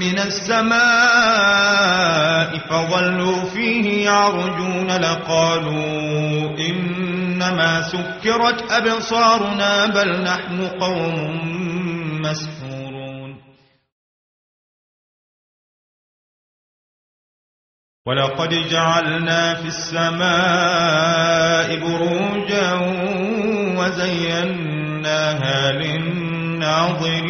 من السماء فظلوا فيه يعرجون لقالوا إنما سكرت أبصارنا بل نحن قوم مسحورون. ولقد جعلنا في السماء بروجا وزيناها للناظرين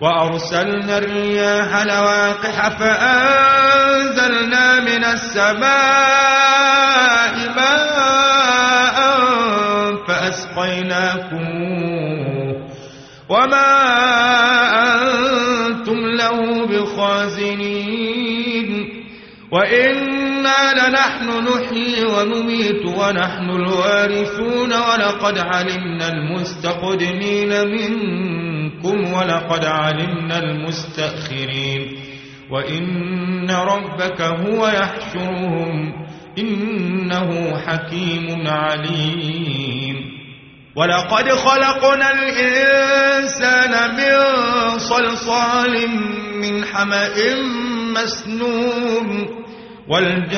وأرسلنا الرياح لواقح فأنزلنا من السماء ماء فأسقيناكم وما أنتم له بخازنين. وإنا لنحن نحيي ونميت ونحن الوارثون ولقد علمنا المستقدمين منكم ولقد علمنا المستأخرين. وإن ربك هو يحشرهم إنه حكيم عليم. ولقد خلقنا الإنسان من صلصال من حمأ مسنون. والجان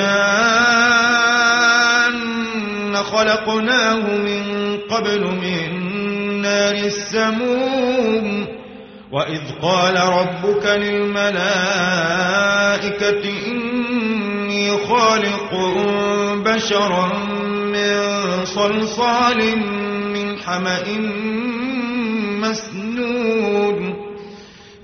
خلقناه من قبل من نار السموم وإذ قال ربك للملائكة إني خالق بشرا من صلصال من حمأ مسنون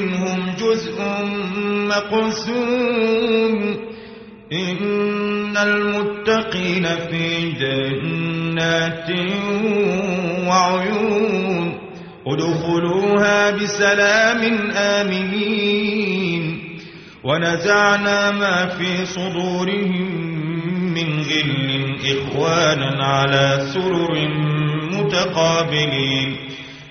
منهم جزء مقسوم. إن المتقين في جنات وعيون. ادخلوها بسلام آمنين. ونزعنا ما في صدورهم من غل إخوانا على سرر متقابلين.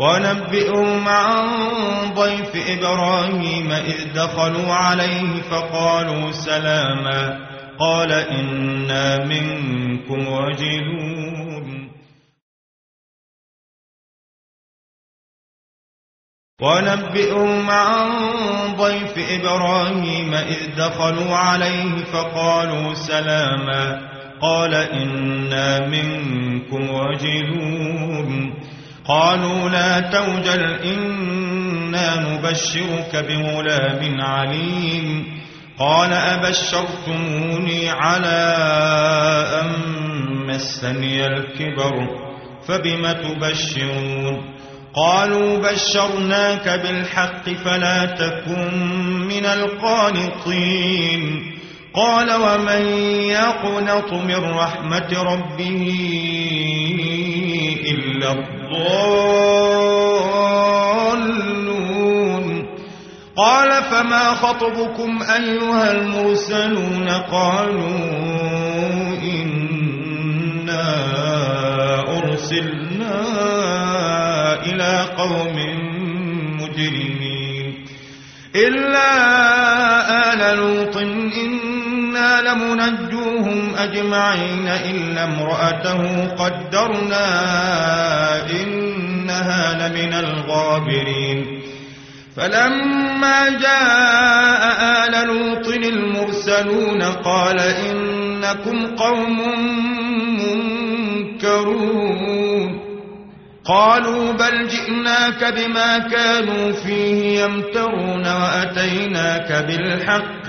ونبئهم عن ضيف إبراهيم إذ دخلوا عليه فقالوا سلاما قال إنا منكم وجلون ونبئهم عن ضيف إبراهيم إذ دخلوا عليه فقالوا سلاما قال إنا منكم وجلون قالوا لا توجل إنا نبشرك بغلام عليم. قال أبشرتموني على أن مسني الكبر فبم تبشرون؟ قالوا بشرناك بالحق فلا تكن من القانطين. قال ومن يقنط من رحمة ربه إلا الضالون. قال فما خطبكم أيها المرسلون قالوا إنا أرسلنا إلى قوم مجرمين. إلا آل لوط إنا لمنجوهم أجمعين إلا امرأته قدرنا إنها لمن الغابرين فلما جاء آل لوط المرسلون قال إنكم قوم منكرون قالوا بل جئناك بما كانوا فيه يمترون وأتيناك بالحق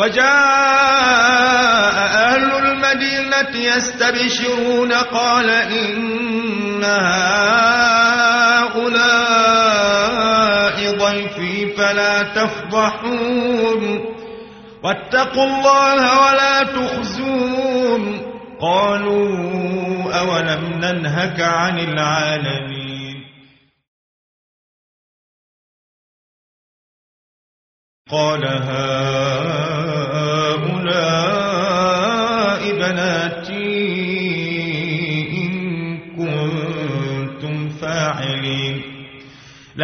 وجاء أهل المدينة يستبشرون قال إن هؤلاء ضيفي فلا تفضحون واتقوا الله ولا تخزون قالوا أولم ننهك عن العالمين قال هؤلاء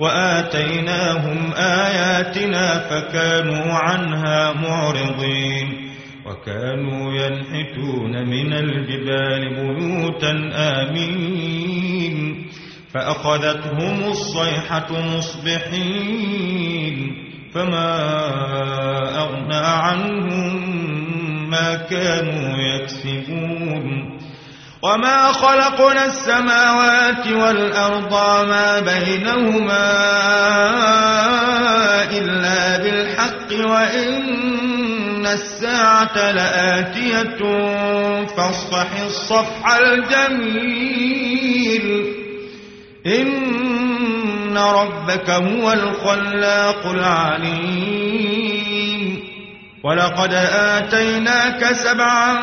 وآتيناهم آياتنا فكانوا عنها معرضين وكانوا ينحتون من الجبال بيوتا آمين فأخذتهم الصيحة مصبحين فما أغنى عنهم ما كانوا يكسبون وما خلقنا السماوات والأرض ما بينهما إلا بالحق وإن الساعة لآتية فاصفح الصفح الجميل إن ربك هو الخلاق العليم ولقد آتيناك سبعا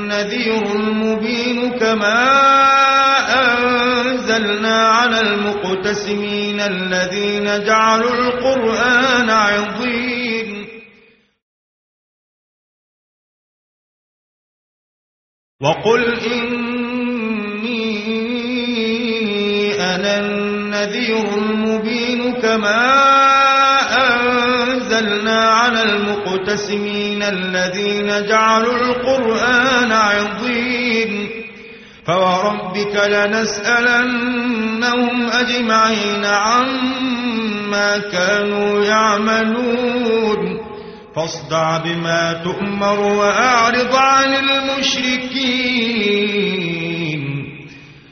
النذير المبين كما أنزلنا على المقتسمين الذين جعلوا القرآن عظيم. وقل إني أنا النذير المبين كما أنزلنا على المقتسمين الذين جعلوا القرآن عظيم. فوربك لنسألنهم أجمعين عما كانوا يعملون. فاصدع بما تؤمر وأعرض عن المشركين.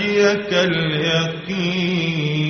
يأتيك اليقين.